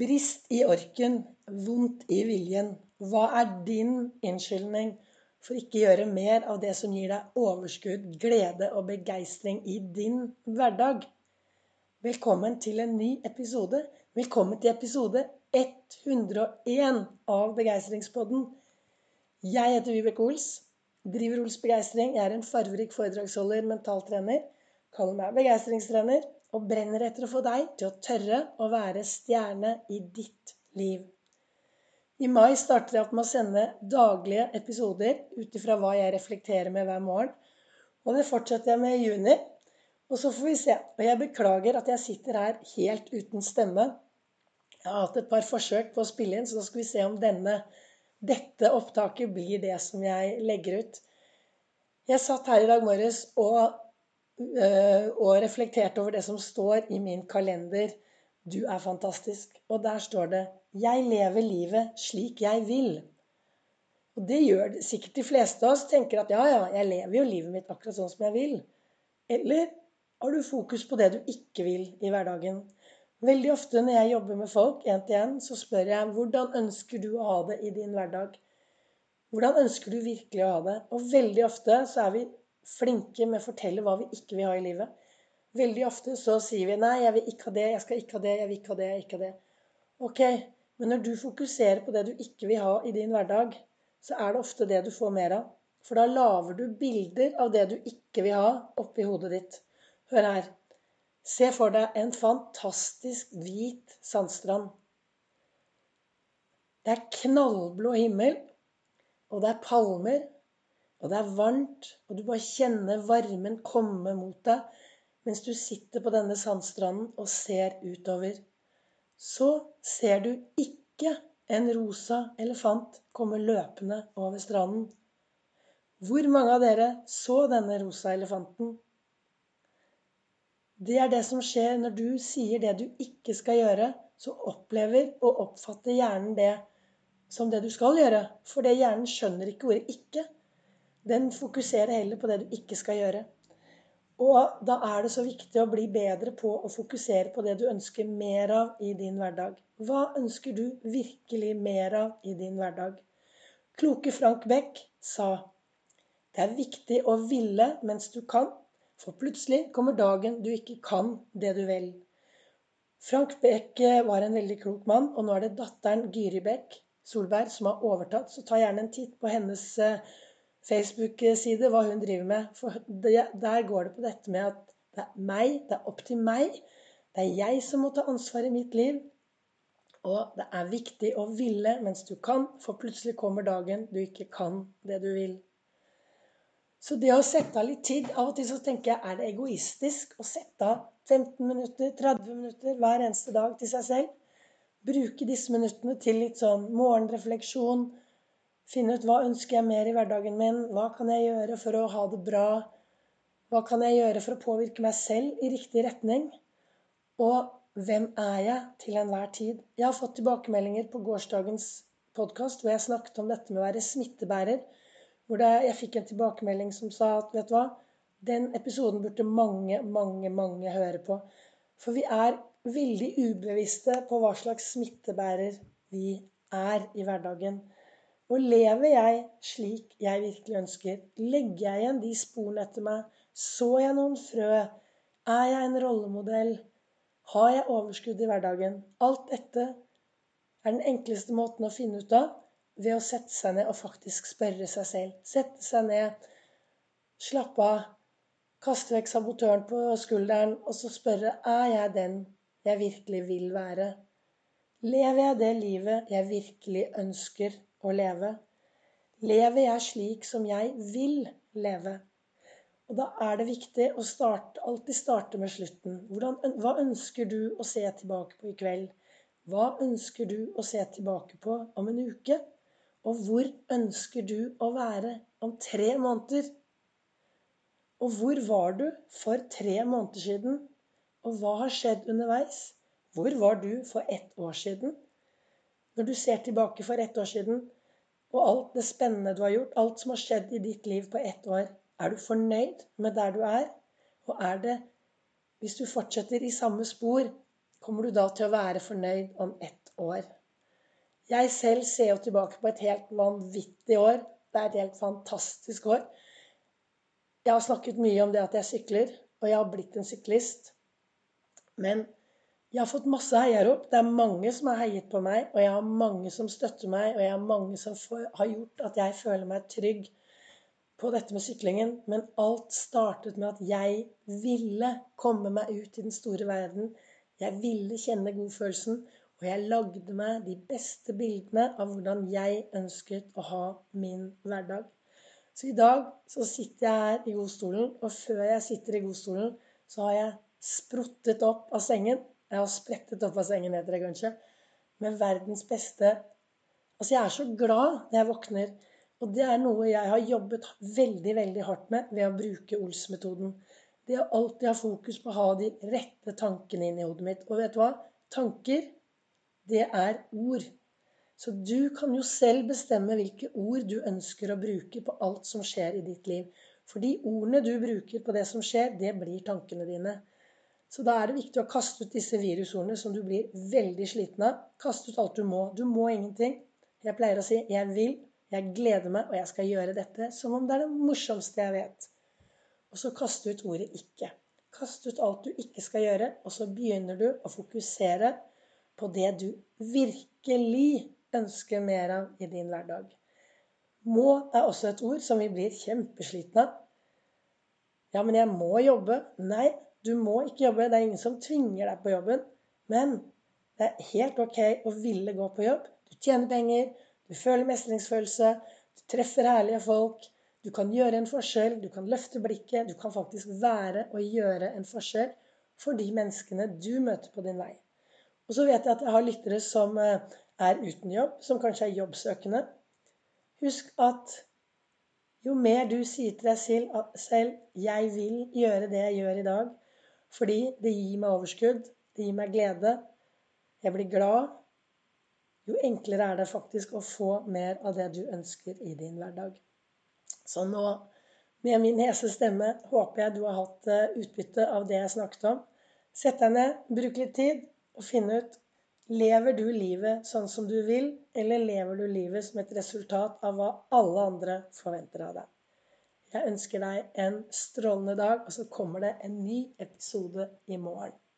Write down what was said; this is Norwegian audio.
Brist i orken, vondt i viljen. Hva er din unnskyldning for ikke å gjøre mer av det som gir deg overskudd, glede og begeistring i din hverdag? Velkommen til en ny episode. Velkommen til episode 101 av Begeistringspodden. Jeg heter Vibeke Ols. Driver Ols Begeistring. Jeg er en farverik foredragsholder, mentaltrener. Kaller meg begeistringstrener og brenner etter å få deg til å tørre å være stjerne i ditt liv. I mai starter jeg opp med å sende daglige episoder ut ifra hva jeg reflekterer med hver morgen. Og det fortsetter jeg med i juni. Og så får vi se. Og jeg beklager at jeg sitter her helt uten stemme. Jeg har hatt et par forsøk på å spille inn, så da skal vi se om denne, dette opptaket blir det som jeg legger ut. Jeg satt her i dag morges og og reflekterte over det som står i min kalender. Du er fantastisk. Og der står det 'Jeg lever livet slik jeg vil'. Og det gjør sikkert de fleste av oss. Tenker at ja, ja, jeg lever jo livet mitt akkurat sånn som jeg vil. Eller har du fokus på det du ikke vil i hverdagen? Veldig ofte når jeg jobber med folk én til én, så spør jeg hvordan ønsker du å ha det i din hverdag? Hvordan ønsker du virkelig å ha det? Og veldig ofte så er vi flinke med å fortelle hva vi ikke vil ha i livet. Veldig ofte så sier vi 'nei, jeg vil ikke ha det, jeg skal ikke ha det, jeg vil ikke ha det', jeg vil ikke ha det. Ok, men når du fokuserer på det du ikke vil ha i din hverdag, så er det ofte det du får mer av. For da lager du bilder av det du ikke vil ha, oppi hodet ditt. Hør her. Se for deg en fantastisk hvit sandstrand. Det er knallblå himmel, og det er palmer, og det er varmt, og du bare kjenner varmen komme mot deg mens du sitter på denne sandstranden og ser utover. Så ser du ikke en rosa elefant komme løpende over stranden. Hvor mange av dere så denne rosa elefanten? Det er det som skjer når du sier det du ikke skal gjøre. Så opplever og oppfatter hjernen det som det du skal gjøre. For det hjernen skjønner ikke ordet 'ikke'. Den fokuserer heller på det du ikke skal gjøre. Og da er det så viktig å bli bedre på å fokusere på det du ønsker mer av i din hverdag. Hva ønsker du virkelig mer av i din hverdag? Kloke Frank Beck sa det er viktig å ville mens du kan, for plutselig kommer dagen du ikke kan det du vil. Frank Beck eh, var en veldig klok mann, og nå er det datteren Gyri Beck Solberg som har overtatt. Så ta gjerne en titt på hennes uh, Facebook-side hva hun driver med. For det, der går det på dette med at det er meg, det er opp til meg. Det er jeg som må ta ansvar i mitt liv. Og det er viktig å ville mens du kan, for plutselig kommer dagen du ikke kan det du vil. Så det å sette av litt tid Av og til så tenker jeg er det egoistisk å sette av 15 minutter, 30 minutter hver eneste dag til seg selv. Bruke disse minuttene til litt sånn morgenrefleksjon, Finne ut hva ønsker jeg mer i hverdagen min? Hva kan jeg gjøre for å ha det bra? Hva kan jeg gjøre for å påvirke meg selv i riktig retning? Og hvem er jeg til enhver tid? Jeg har fått tilbakemeldinger på gårsdagens podkast hvor jeg snakket om dette med å være smittebærer. Hvor jeg fikk en tilbakemelding som sa at vet du hva, den episoden burde mange, mange, mange høre på. For vi er veldig ubevisste på hva slags smittebærer vi er i hverdagen. Og lever jeg slik jeg virkelig ønsker? Legger jeg igjen de sporene etter meg? Så jeg noen frø? Er jeg en rollemodell? Har jeg overskudd i hverdagen? Alt dette er den enkleste måten å finne ut av ved å sette seg ned og faktisk spørre seg selv. Sette seg ned, slappe av, kaste vekk sabotøren på skulderen og så spørre er jeg den jeg virkelig vil være. Lever jeg det livet jeg virkelig ønsker å leve? Lever jeg slik som jeg vil leve? Og da er det viktig å starte, alltid starte med slutten. Hvordan, hva ønsker du å se tilbake på i kveld? Hva ønsker du å se tilbake på om en uke? Og hvor ønsker du å være om tre måneder? Og hvor var du for tre måneder siden? Og hva har skjedd underveis? Hvor var du for ett år siden? Når du ser tilbake for ett år siden, og alt det spennende du har gjort, alt som har skjedd i ditt liv på ett år, er du fornøyd med der du er? Og er det Hvis du fortsetter i samme spor, kommer du da til å være fornøyd om ett år. Jeg selv ser jo tilbake på et helt vanvittig år. Det er et helt fantastisk år. Jeg har snakket mye om det at jeg sykler, og jeg har blitt en syklist. Men jeg har fått masse heiarop. Det er mange som har heiet på meg, og jeg har mange som støtter meg, og jeg har mange som har gjort at jeg føler meg trygg på dette med syklingen. Men alt startet med at jeg ville komme meg ut i den store verden. Jeg ville kjenne godfølelsen. Og jeg lagde meg de beste bildene av hvordan jeg ønsket å ha min hverdag. Så i dag så sitter jeg her i godstolen, og før jeg sitter i godstolen, så har jeg spruttet opp av sengen. Jeg har sprettet opp av sengen, heter det kanskje. Med verdens beste Altså, jeg er så glad når jeg våkner. Og det er noe jeg har jobbet veldig, veldig hardt med ved å bruke Ols-metoden. Det å alltid ha fokus på å ha de rette tankene inn i hodet mitt. Og vet du hva? Tanker, det er ord. Så du kan jo selv bestemme hvilke ord du ønsker å bruke på alt som skjer i ditt liv. For de ordene du bruker på det som skjer, det blir tankene dine. Så da er det viktig å kaste ut disse virusordene som du blir veldig sliten av. Kaste ut alt du må. Du må ingenting. Jeg pleier å si 'jeg vil', 'jeg gleder meg', og 'jeg skal gjøre dette'. Som om det er det morsomste jeg vet. Og så kaste ut ordet 'ikke'. Kast ut alt du ikke skal gjøre, og så begynner du å fokusere på det du virkelig ønsker mer av i din hverdag. Må er også et ord som vi blir kjempeslitne av. Ja, men jeg må jobbe. Nei, du må ikke jobbe. Det er ingen som tvinger deg på jobben. Men det er helt ok å ville gå på jobb. Du tjener penger, du føler mestringsfølelse, du treffer herlige folk. Du kan gjøre en forskjell, du kan løfte blikket. Du kan faktisk være og gjøre en forskjell for de menneskene du møter på din vei. Og så vet jeg at jeg har lyttere som eh, er uten jobb, som kanskje er jobbsøkende. Husk at jo mer du sier til deg selv 'jeg vil gjøre det jeg gjør i dag', fordi det gir meg overskudd, det gir meg glede. Jeg blir glad. Jo enklere er det faktisk å få mer av det du ønsker i din hverdag. Så nå, med min hese stemme, håper jeg du har hatt eh, utbytte av det jeg snakket om. Sett deg ned, bruk litt tid og finn ut Lever du livet sånn som du vil, eller lever du livet som et resultat av hva alle andre forventer av deg? Jeg ønsker deg en strålende dag, og så kommer det en ny episode i morgen.